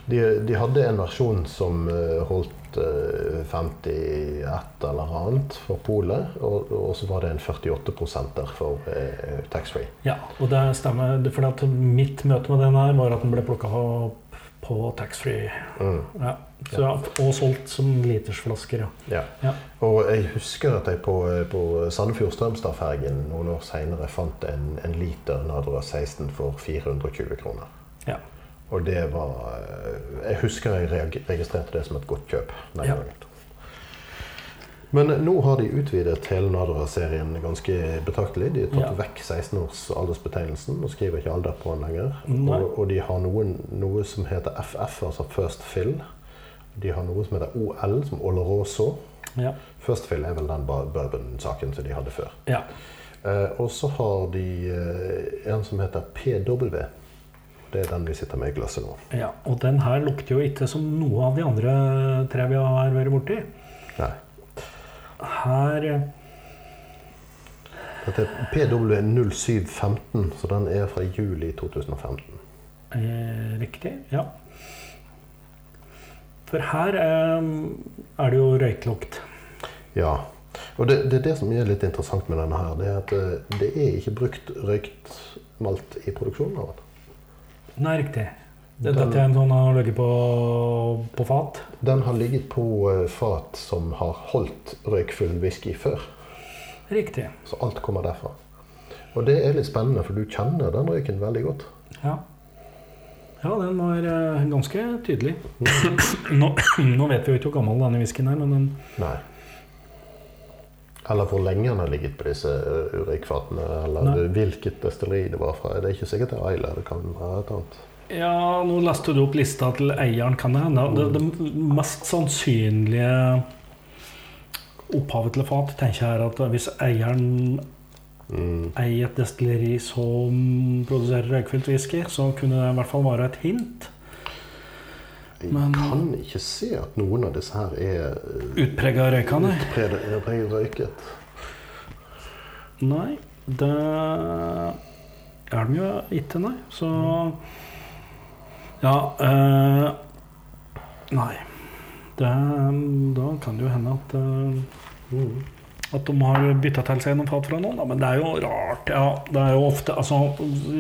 De, de hadde en versjon som eh, holdt eh, 51 eller annet for polet, og, og så var det en 48 der for eh, taxfree. Ja, og det stemmer. Det- For mitt møte med den her var at den ble plukka opp på taxfree. Mm. Ja. Så, og solgt som litersflasker, ja. Ja. Og jeg husker at jeg på, på Sandefjord-Strømstad-fergen noen år seinere fant en, en liter Nadra 16 for 420 kroner. Ja. Og det var eh, Jeg husker jeg registrerte det som et godt kjøp den Ja. gangen. Men nå har de utvidet hele Nadra-serien ganske betraktelig. De har tatt Ja. vekk 16-års aldersbetegnelsen og skriver ikke alder på den lenger. Og, og de har noen, noe som heter FF, altså First Fill. De har noe som heter OL, som Oloroso. Ja. First Fill er vel den bourbon-saken som de hadde før. ja. Eh, og så har de eh, en som heter PW. Det er den vi sitter med i glasset nå. ja. Og den her lukter jo ikke som noe av de andre tre vi har vært borti. Nei. Her eh, Dette er PW0715, så den er fra juli 2015. eh, Riktig, ja. For her eh, er det jo røyklukt. Ja. Og det, det er det som er litt interessant med denne her. Det er at eh, det er ikke brukt røykt malt i produksjonen av den. Nei, riktig. Den- dette er en sånn har ligget på, på fat. Den har ligget på eh, fat som har holdt røykfull whisky før. Riktig. Så alt kommer derfra. Og det er litt spennende, for du kjenner den røyken veldig godt. Ja. Ja, den var eh, ganske tydelig. <coughs> Nå, <coughs> nå vet vi jo ikke hvor gammel denne whiskyen er, men den Nei. Eller hvor lenge den har ligget på disse eh, røykfatene, eller Nei. hvilket destilleri det var fra. Det er ikke sikkert det er Isla, det kan være et annet. Ja, nå leste du opp lista til eieren, kan det hende. Det, det mest sannsynlige opphavet til fat tenker jeg er at hvis eieren Mm. eier et destilleri som produserer røykfylt whisky, så kunne det i hvert fall være et hint. Jeg kan ikke se at noen av disse her er eh, Utprega røykende? røyket. Nei, det er de jo ikke, nei. Så Ja eh, Nei. Det, da kan det jo hende at eh, Mm. At de har bytta til seg noen fat fra noen, da. Men det er jo rart. Ja, det er jo ofte Altså,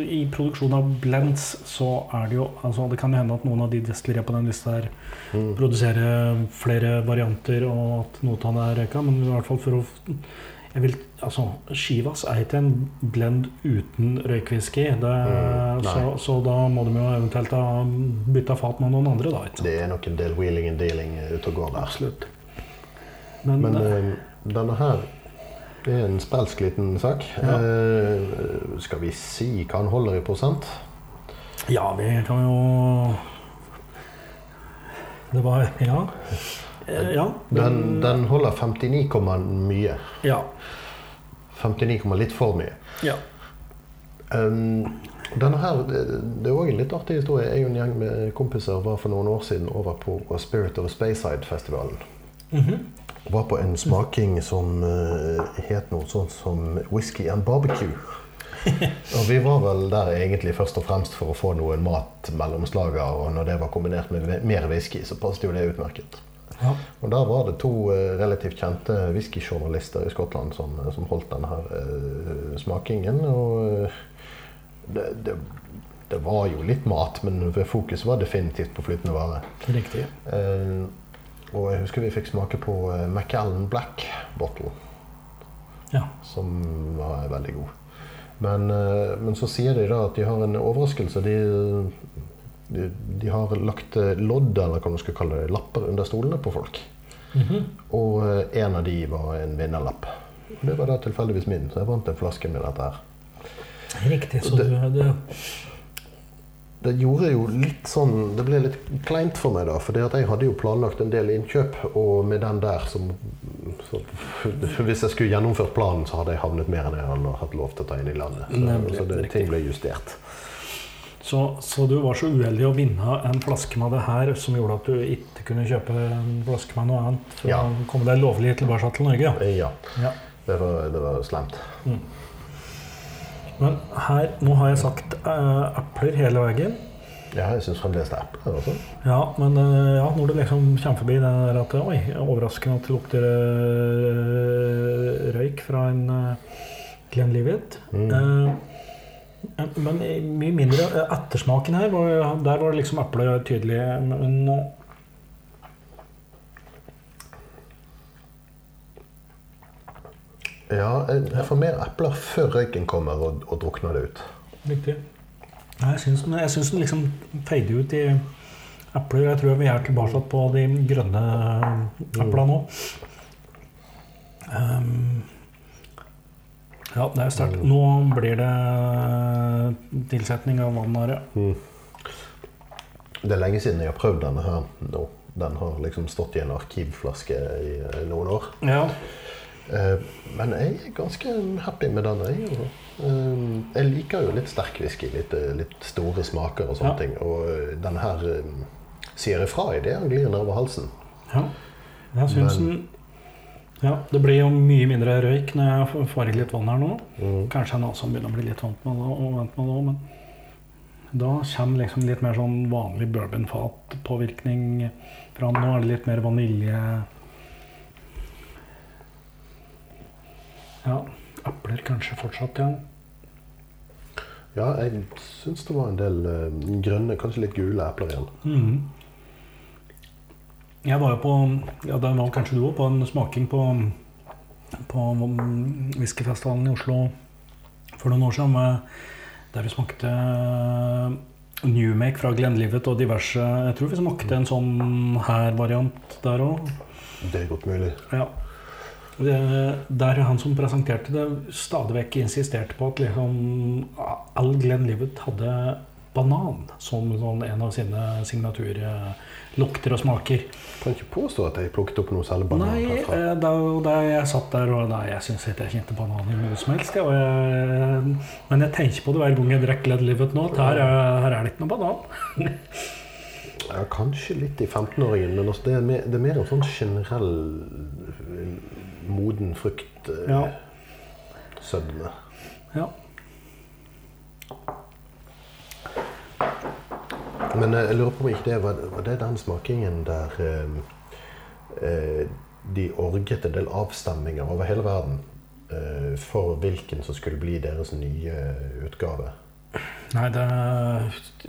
i produksjon av blends så er det jo altså, Det kan hende at noen av de destilleriene på den lista her Mm. produserer flere varianter, og at noe av det er røyka, men i hvert fall for å jeg vil, altså, Shivas er ikke en blend uten røykwhisky, Mm, så, så da må de jo eventuelt ha bytta fat med noen andre, da. Det er nok en del wheeling and dealing ute og går der. Absolutt. Men, Men det, eh, denne her er en sprelsk liten sak. Ja. Eh, skal vi si hva han holder i prosent? ja, vi kan jo Det var Ja. Eh, ja. Den, den holder 59, mye. Ja. 59, litt for mye. ja. Um, denne her, det, er òg en litt artig historie. Jeg og en gjeng med kompiser var for noen år siden over på Spirit of Speyside-festivalen. Mhm. Var på en smaking som eh, het noe sånt som whisky and barbecue. <laughs> og vi var vel der egentlig først og fremst for å få noen mat mellom slaga, og når det var kombinert med mer whisky, så passet jo det utmerket. ja. Og der var det to eh, relativt kjente whiskyjournalister i Skottland som, eh, som holdt denne her smakingen. Og det, det, det var jo litt mat, men fokuset var definitivt på flytende vare. Riktig. Eh, og jeg husker vi fikk smake på McAllen Macallan Black Bottle, Ja. som var veldig god. Men, eh, men så sier de da at de har en overraskelse. De, de, de har lagt eh, lodd, eller hva man skal kalle det, lapper under stolene på folk. Mhm. Og eh, en av de var en vinnerlapp. Og Det var da tilfeldigvis min, så jeg vant en flaske med dette her. Riktig. Så Det- du, det, Det gjorde jo litt sånn Det ble litt kleint for meg, da. For jeg hadde jo planlagt en del innkjøp, og med den der som så, Hvis jeg skulle gjennomført planen, så hadde jeg havnet mer enn jeg hadde hatt lov til å ta inn i landet. Så, Nemlig, så det, ting ble justert. så, så du var så uheldig å vinne en flaske med det her som gjorde at du ikke kunne kjøpe en flaske med noe annet for Ja. å komme deg lovlig tilbake til Norge? Ja. Ja, det var, det var slemt. Men her, nå har jeg sagt uh, epler hele veien. Ja, jeg syns fremdeles det er epler. Også. Ja, men uh, ja, når det liksom kommer forbi det der at Oi, overraskende at det lukter uh, røyk fra en uh, Glenlivet. Mm. Men mye mindre ettersmaken her, var, der var det liksom eplet tydelig. Men Ja, jeg, jeg får mer epler før røyken kommer og, og drukner det ut. Riktig. Jeg syns den, jeg syns den liksom feider ut i epler. Jeg tror vi er tilbake på de grønne eplene nå. Um, ja, det er sterkt. Nå blir det tilsetning av vann her, ja. Det er lenge siden jeg har prøvd denne her nå. Den har liksom stått i en arkivflaske i eh, noen år. ja. Eh, Men jeg er ganske happy med den, Jeg, altså. Eh, jeg liker jo litt sterk whisky, litt, eh, litt store smaker og sånne Ja. ting. Og den her sier ifra i det han glir nedover halsen. ja. Jeg syns den ja, Det blir jo mye mindre røyk når jeg får i litt vann her nå. Kanskje jeg nå også begynner å bli litt vant med det, og vant med det men da kommer liksom litt mer sånn vanlig bourbonfatpåvirkning fram. Nå er det litt mer vanilje Ja, epler kanskje fortsatt, ja. Ja, jeg syns det var en del uh, grønne, kanskje litt gule epler igjen. Mm. Jeg var jo på ja, det var kanskje du òg, på en smaking på, på whiskyfestivalen i Oslo for noen år siden. med- Der vi smakte Newmake fra Glenlivet og diverse Jeg tror vi smakte en sånn her-variant der òg. Det er godt mulig. Ja. Der han som presenterte det, stadig vekk insisterte på at liksom all Glenn Livet hadde banan som sånn en av sine signaturlukter og smaker. Kan ikke påstå at jeg plukket opp noe særlig banan Nei, herfra. eh, da, da jeg satt der og da, jeg syns ikke jeg kjente banan i noe som helst. jeg, jeg, men jeg tenker på det hver gang jeg drikker Glenlivet nå. at Her, er- her er det ikke noe banan. <laughs> Ja, kanskje litt i 15-åringen, men altså det, er mer, det er mer en sånn generell moden frukt eh, Ja. Men eh, jeg lurer på om ikke det var, var det den smakingen der eh, eh, de orget en del avstemminger over hele verden eh, for hvilken som skulle bli deres nye utgave. Nei, det,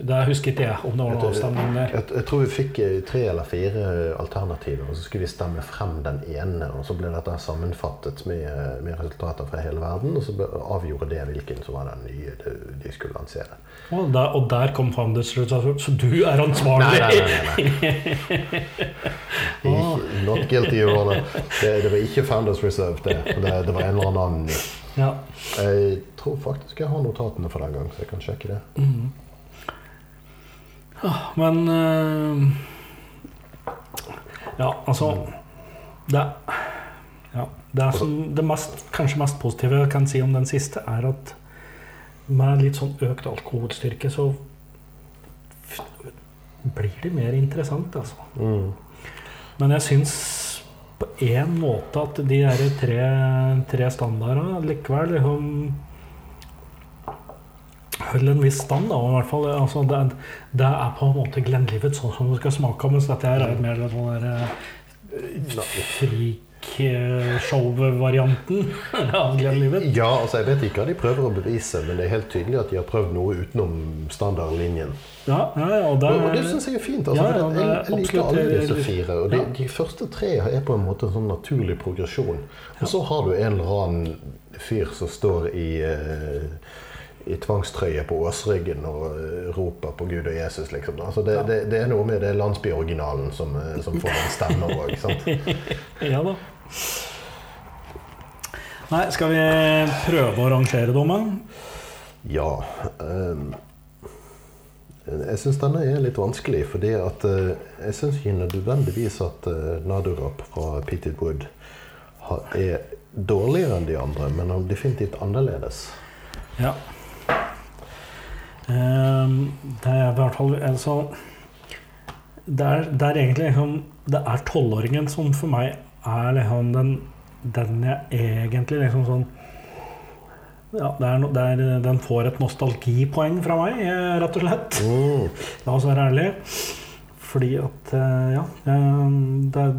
det husker ikke jeg om det var noen avstemning der. Jeg, jeg tror vi fikk eh, tre eller fire alternativer, og så skulle vi stemme frem den ene. Og så ble dette sammenfattet med, med resultater fra hele verden, og så avgjorde det hvilken som var den nye de, de skulle lansere. Og der, og der kom Founders resultat. Så du er ansvarlig? Nei, nei, nei. nei, nei. <laughs> Not guilty, Your Honor. Det, det var ikke Founders Reserve, det. Det, det var en eller annen. Ja. Jeg tror faktisk jeg har notatene for den gang, så jeg kan sjekke det. Mhm. Ja, Men eh, Ja, altså Det, ja, det, som, det mest, kanskje mest positive jeg kan si om den siste, er at med litt sånn økt alkoholstyrke, så blir det mer interessant, altså. Mm. Men jeg syns på én måte at de der tre, tre standardene likevel liksom holder en viss stand. da, i hvert fall, altså, det, det er på en måte Glenlivet sånn som det skal smake, mens dette her er mer sånn der eh, freak-show-varianten <laughs> av Glenlivet. Ja, altså jeg vet ikke hva de prøver å bevise, men det er helt tydelig at de har prøvd noe utenom standardlinjen. Ja, ja, ja, og det, Og, og det syns jeg er fint. Altså, Ja, ja, jeg, jeg liker alle disse fire. Og de, ja. de første tre er på en måte en sånn naturlig progresjon. Og så har du en eller annen fyr som står i, eh, i tvangstrøye på Åsryggen og eh, roper på Gud og Jesus, liksom. Altså, det, det, det er noe med det landsbyoriginalen som, eh, som får en stemme òg. <laughs> Ja da. Nei, skal vi prøve å rangere dommen? Ja. ehm, jeg syns denne er litt vanskelig, fordi at eh, jeg syns ikke nødvendigvis at uh, Nadurap fra Peated Wood har, er dårligere enn de andre, men han er definitivt annerledes. Ja. Ehm, det er i hvert fall altså, det, er, det er egentlig liksom Det er tolvåringen som for meg er liksom den, den jeg egentlig liksom sånn ja, det er, no- det er, Den får et nostalgipoeng fra meg, eh, rett og slett. Mm. La oss være ærlige. Fordi at eh, Ja. eh, Det er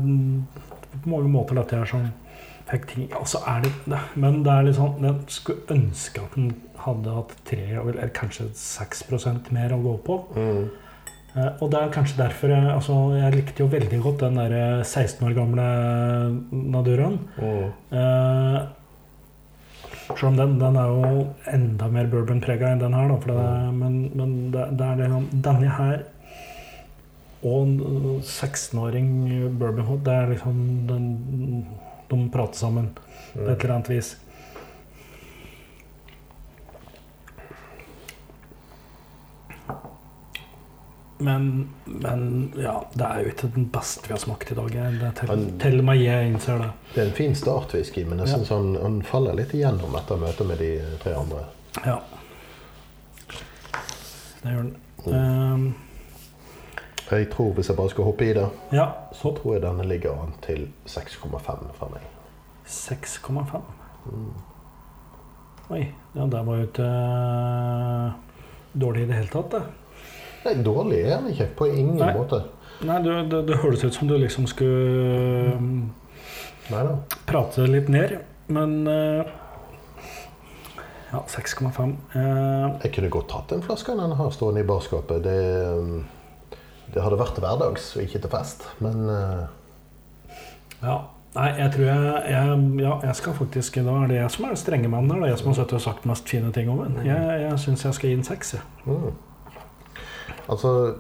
på mange måter dette her som fikk ting altså er det, det, Men det er litt sånn Jeg skulle ønske at den hadde hatt tre, eller kanskje 6% mer å gå på. Mm. Eh, og det er kanskje derfor jeg, altså, jeg likte jo veldig godt den der 16 år gamle Naduraen. Oh. Eh, selv om den, den er jo enda mer bourbon-prega enn den her, da. Det oh. men men det, det er liksom Denne her og en 16-åring bourbon hot, det er liksom den, De prater sammen på et eller annet vis. Men, men ja, det er jo ikke den beste vi har smakt i dag. Det til, til med jeg innser det. Det er en fin startwhisky, men jeg Ja. sånn, han, faller litt igjennom etter møtet med de tre andre. Ja. Det gjør den. Ehm, Jeg tror, hvis jeg bare skal hoppe i det, ja, så tror jeg denne ligger an til 6,5 fra meg. 6,5. Oi. Ja, det var jo ikke uh, dårlig i det hele tatt, det. Nei, dårlig er han ikke. På ingen Nei. måte. Nei, det, det, det høres ut som du liksom skulle um, Nei da. prate litt ned, men uh, Ja, 6,5. Uh, Jeg kunne godt tatt en flaske av har stående i barskapet. Det, det hadde vært hverdags og ikke til fest. Men uh, ja. Nei, jeg tror jeg, jeg Ja, jeg skal faktisk Da er det jeg som er strenge mann her. Det er jeg som har sagt mest fine ting om den. Jeg, jeg syns jeg skal gi den seks, jeg. mm. Altså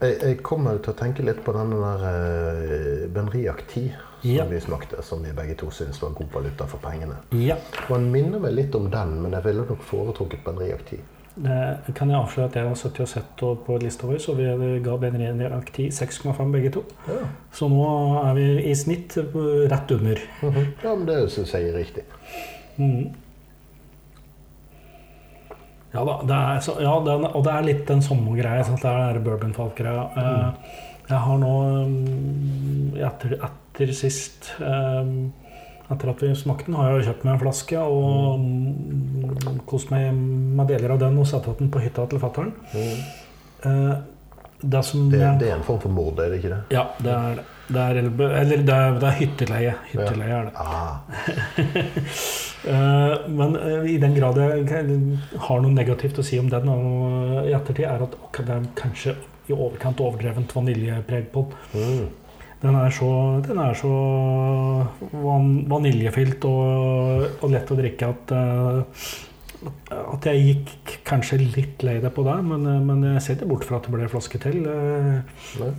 jeg, jeg kommer til å tenke litt på denne der uh, Benriac 10 som Ja. vi smakte, som vi begge to syns var god valuta for pengene. Ja. Man minner meg litt om den, men jeg ville nok foretrukket Benriac 10. Det kan jeg avsløre at jeg har sittet og sett på- lista vår, så vi ga Benriac 10 6,5 begge to. Ja. Så nå er vi i snitt eh, rett under. Mhm. ja, men det syns jeg er riktig. Mhm. Ja da, det er, så, ja, den, og det er litt den samme greia. at Det er bourbonfalk-greia. Mm. Jeg har nå, mm, etter, etter sist eh, Etter at vi smakte den, har jeg kjøpt meg en flaske og mm, kost meg med deler av den og satt den på hytta til fatter'n. Mm. Eh, det Det, det er en form for mord, er det ikke det? Ja, det er det. det er, eller det er, det er hytteleie. Hytteleie er det. Ah, Eh, <laughs> men eh, i den grad jeg har noe negativt å si om den i ettertid, er at ok, det er kanskje i overkant overdrevent vaniljepreg på den. mm. Den er så, den er så van, vaniljefylt og, og lett å drikke at eh, at jeg gikk kanskje litt lei det på det, men, eh, men jeg ser ikke bort fra at det ble en flaske til. eh. Nei.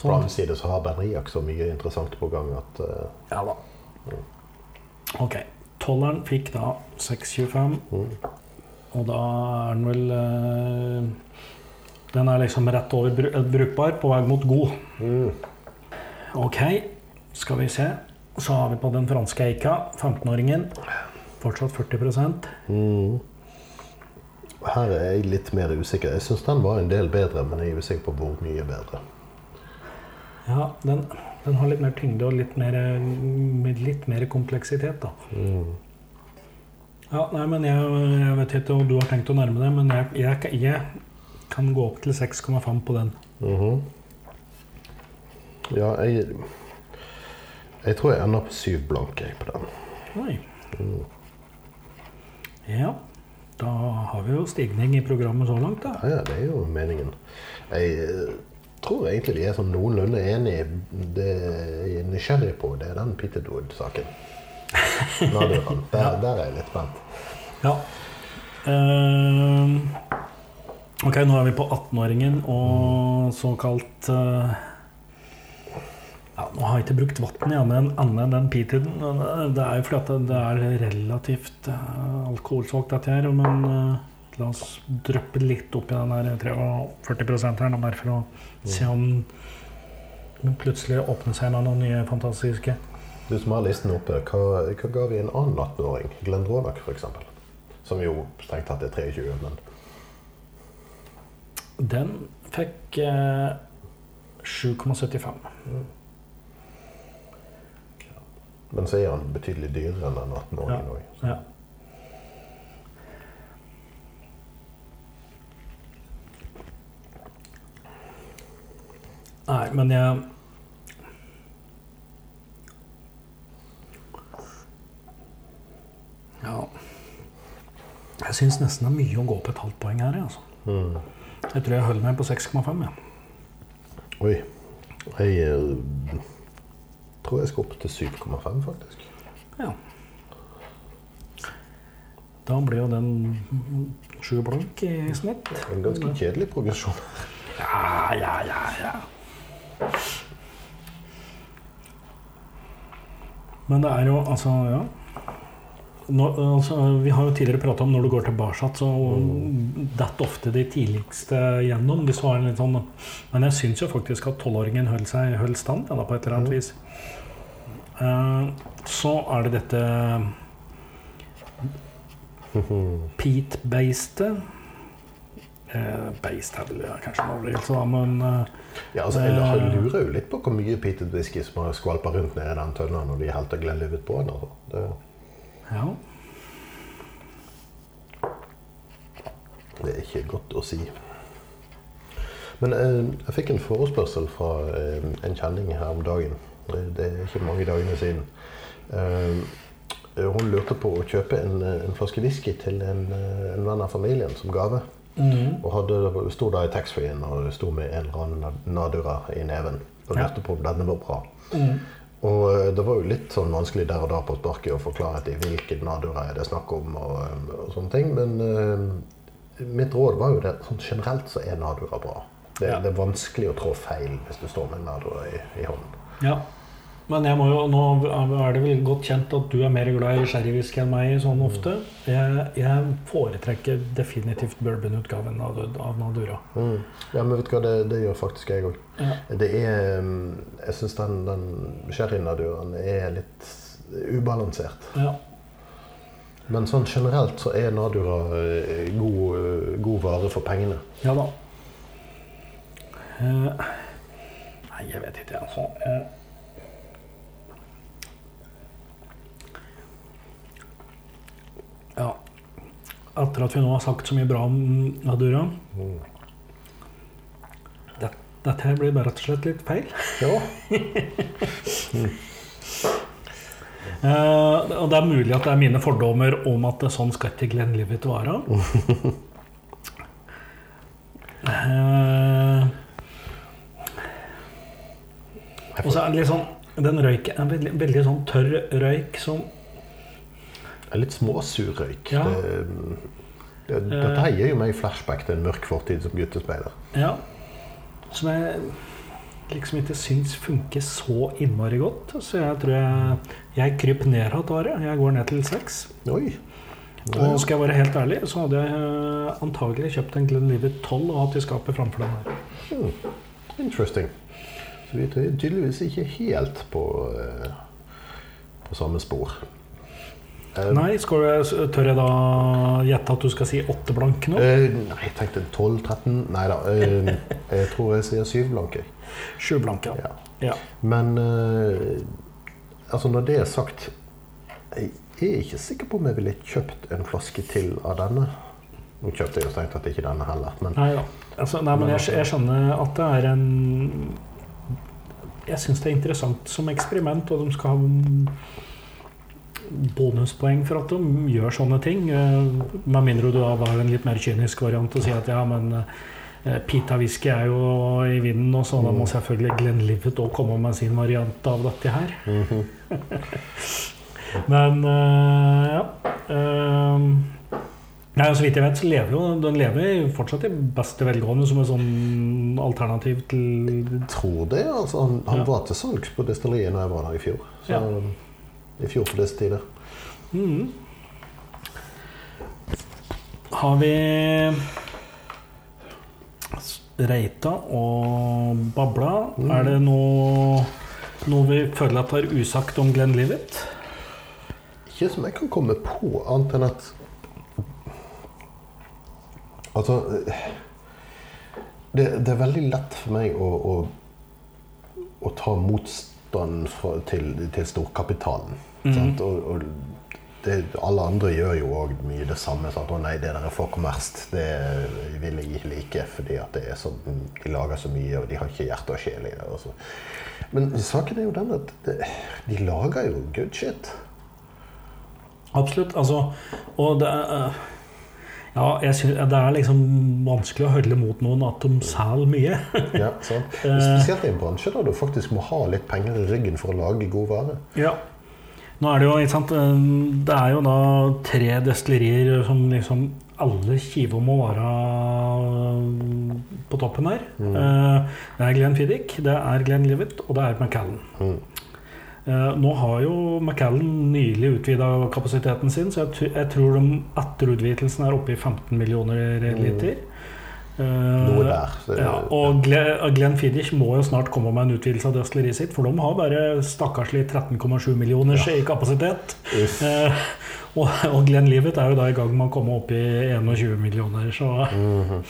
På den annen side så har Benriak så mye interessant på gang at eh, Ja da. Ok. Tolleren fikk da 6,25, mm, og da er den vel eh, Den er liksom rett over eh, brukbar, på vei mot god. mm, Ok, skal vi se. Så har vi på den franske eika, 15-åringen. Fortsatt 40 mm. Her er jeg litt mer usikker. Jeg syns den var en del bedre, men jeg er usikker på hvor mye bedre. Ja, den, den har litt mer tyngde og litt mer, med litt mer kompleksitet, da. Mm. Ja, nei, men jeg, jeg vet ikke om du har tenkt å nærme deg, men jeg, jeg, jeg kan gå opp til 6,5 på den. Mhm. Ja, jeg Jeg tror jeg ender på 7 blanke jeg, på den. Oi. Ja, da har vi jo stigning i programmet så langt, da. Ja, ja, det er jo meningen. Jeg tror egentlig de er sånn noenlunde enige. Det jeg er nysgjerrig på, det er den Peter Dood-saken. <laughs> Der, der er jeg litt spent. Ja. Uh, ok, nå er vi på 18-åringen og såkalt uh, ja, Nå har jeg ikke brukt vann enn annet enn den Pitteden. Det er jo fordi det er relativt uh, alkoholsvakt, dette her. Men eh, la oss dryppe litt opp i den der 43 her, nå, bare for å se om den plutselig åpner seg med noen nye fantastiske. Du som har listen oppe, hva, hva ga vi en annen 18-åring? Glenn Ronach, f.eks. Som jo strengt tatt er 23, men Den fikk eh, 7,75. Men så er han betydelig dyrere enn den 18-åringen òg. Ja. Nei, men jeg Ja. Jeg syns nesten det er mye å gå opp et halvt poeng her. Altså. Mm. Jeg tror jeg holder meg på 6,5. Ja. Oi. Jeg eh, tror jeg skal opp til 7,5, faktisk. ja. Da blir jo den sju blank i snitt. En ganske kjedelig progresjon. Ja, ja, ja, ja. Men det er jo altså, ja. Når, altså, vi har jo tidligere prata om når du går tilbake, så detter ofte de tidligste gjennom. De svarer litt sånn, men jeg syns jo faktisk at tolvåringen holdt seg holdt stand ja, da, på et eller annet vis. Uh, så er det dette <laughs> Pete-bastet. Eh, beist her vil vel kanskje overdrivelse, da, men eh, Ja, altså, jeg lurer jo litt på hvor mye peated whisky som har skvalpa rundt nedi den tønna når de helte Glenlivet på den. Altså. Det, ja. det er ikke godt å si. Men eh, jeg fikk en forespørsel fra eh, en kjenning her om dagen. Det, det er ikke mange dagene siden. Eh, hun lurte på å kjøpe en, eh, en flaske whisky til en, eh, en venn av familien som gave. Mhm. Og hadde, sto da i taxfree-en og sto med en eller annen Nadura i neven. Og lurte på om denne var bra. Mm. Og eh, det var jo litt sånn vanskelig der og da på sparket å forklare til hvilken Nadura er det snakk om. Og, eh, og sånne ting. Men uh, mitt råd var jo det sånn generelt så er Nadura bra. Det, Ja. det er vanskelig å trå feil hvis du står med en Nadura i, i hånden. Ja. Men jeg må jo, nå er det vel godt kjent at du er mer glad i sherrywhisky enn meg sånn ofte. Jeg, jeg foretrekker definitivt bourbonutgaven av, av Nadura. Mm. Ja, men vet du hva, det, det gjør faktisk jeg òg. Ja. Det er mm, Jeg syns den, den sherry-Naduraen er litt ubalansert. ja. Men sånn generelt så er Nadura eh, god, eh, god vare for pengene. Ja da. Eh, nei, jeg vet ikke, altså. Eh, ja. Etter at vi nå har sagt så mye bra om Nadura det, Dette her blir bare rett og slett litt feil. Ja. <laughs> Eh, og det er mulig at det er mine fordommer om at det sånn skal ikke Glenlivet være. Eh, og så er det litt sånn Den røyken er veldig, veldig sånn tørr røyk som Det er litt småsur røyk. Ja. Det, det, dette gir jo meg flashback til en mørk fortid som guttespeider. Ja. Som jeg liksom ikke syns funker så innmari godt. Så jeg tror jeg, jeg kryper ned hatt året, Jeg går ned til seks. Oi. Og skal jeg være helt ærlig, så hadde jeg eh, antagelig kjøpt en Glenlivet 12 og hatt i skapet framfor den her. Hmm. Interesting. Så vi er tydeligvis ikke helt på, eh, på samme spor. Eh, Nei, jeg, tør jeg da gjette at du skal si åtte blank nå? Uh, nei, jeg tenkte 12-13 Nei da. Uh, jeg tror jeg sier syv blank. Sju blank, ja. Ja. ja. Men uh, altså når det er sagt Jeg er ikke sikker på om jeg ville kjøpt en flaske til av denne. Nå kjøpte jeg jo strengt tatt ikke denne heller, men Nei da. Altså, nei, men jeg, jeg skjønner at det er en Jeg syns det er interessant som eksperiment, og de skal ha bonuspoeng for at de gjør sånne ting. Eh, Med mindre du da var en litt mer kynisk variant og sier at ja, men eh, Pita whisky er jo i vinden, og så da må selvfølgelig Glenlivet òg komme med sin variant av dette her. Mhm. <laughs> Men eh, ja. eh, Nei, Så vidt jeg vet, så lever jo den lever fortsatt i beste velgående som et sånn alternativ til jeg tror det. altså Han, han Ja. var til salgs på destilleriet når jeg var der i fjor. Så, Ja. I fjor på disse tider. Mhm. Har vi reita og babla? Mm. Er det noe, noe vi føler at er usagt om Glenn Livet? Ikke som jeg kan komme på, annet enn at Altså det, det er veldig lett for meg å, å, å ta motstand fra, til, til storkapitalen. Mm. Og, og det, alle andre gjør jo òg mye det samme. Sant? 'Å nei, det der er for kommersielt. Det vil jeg ikke like, fordi at det er så, de lager så mye, og de har ikke hjerte og sjel i det. og så. Men saken er jo den at det, de lager jo good shit. Absolutt. Altså, og det er eh, Ja, jeg synes, det er liksom vanskelig å holde mot noen at de selger mye. Ja, sant? <laughs> Eh. Spesielt i en bransje der du faktisk må ha litt penger i ryggen for å lage god vare. Ja. Nå er det jo, ikke sant eh, Det er jo da tre destillerier som liksom alle skiver må være eh, på toppen her. Mm. Det er Glenn Fiddick, det er Glenn Livet, og det er McCallum. Mm. Eh, Nå har jo McAllen nylig utvida kapasiteten sin, så jeg, tror de etter utvidelsen er oppe i 15 millioner liter. Eh, Mm. Noe der. Så, ja, og Gle- Glenn Fiddich må jo snart komme med en utvidelse av destilleriet sitt, for de har bare stakkarslig 13,7 millioner <laughs> i kapasitet. Eh, og, Glenn Livet er jo da i gang med å komme opp i 21 millioner, så Mhm.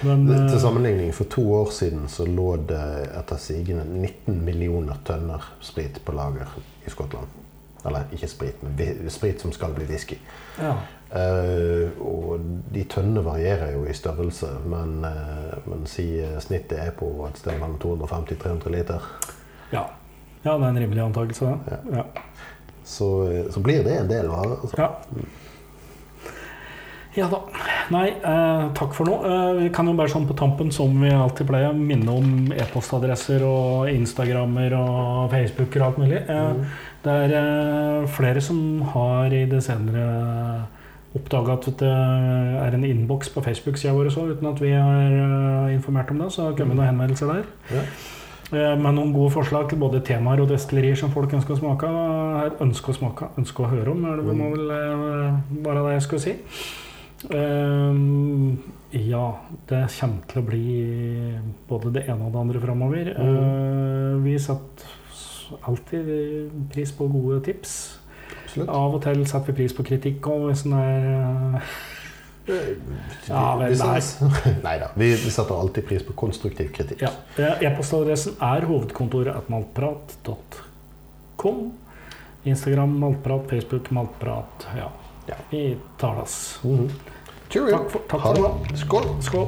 Men Til eh, sammenligning, for to år siden så lå det etter sigende 19 millioner tønner sprit på lager i Skottland. Eller ikke sprit, men sprit som skal bli whisky. ja. Uh, og de tønnene varierer jo i størrelse, men, uh, men si snittet er på et sted mellom 250-300 liter. ja. Ja, det er en rimelig antakelse, det. Ja. Så, så blir det en del varer. Altså. Ja. ja da. Nei, eh, takk for nå. Eh, vi kan jo bare sånn på tampen, som vi alltid pleier, minne om e-postadresser og Instagrammer og Facebooker og alt mulig. Eh, Mm. Det er eh, flere som har i det senere oppdaga at det er en innboks på Facebook-sida vår også, uten at vi har eh, informert om det. Så det har kommet noen henvendelser der. Ja. Eh, Med noen gode forslag til både temaer og destillerier som folk ønsker å smake. Ønsker å smake, ønsker å høre om, er det Mm. må vel eh, være det jeg skulle si. Ehm, ja, det kommer til å bli både det ene og det andre framover. Mm. vi setter alltid pris på gode tips. Absolutt. Av og til setter vi pris på kritikk òg, hvis den er uh, <laughs> Ja, vel, nei. <laughs> nei da. Vi, setter alltid pris på konstruktiv kritikk. Ja. E-postadressen er hovedkontoret at maltprat.com. Instagram maltprat, Facebook maltprat. Ja, Ja. vi det. Mhm. Takk for- takk ha det bra. Skål. Skål.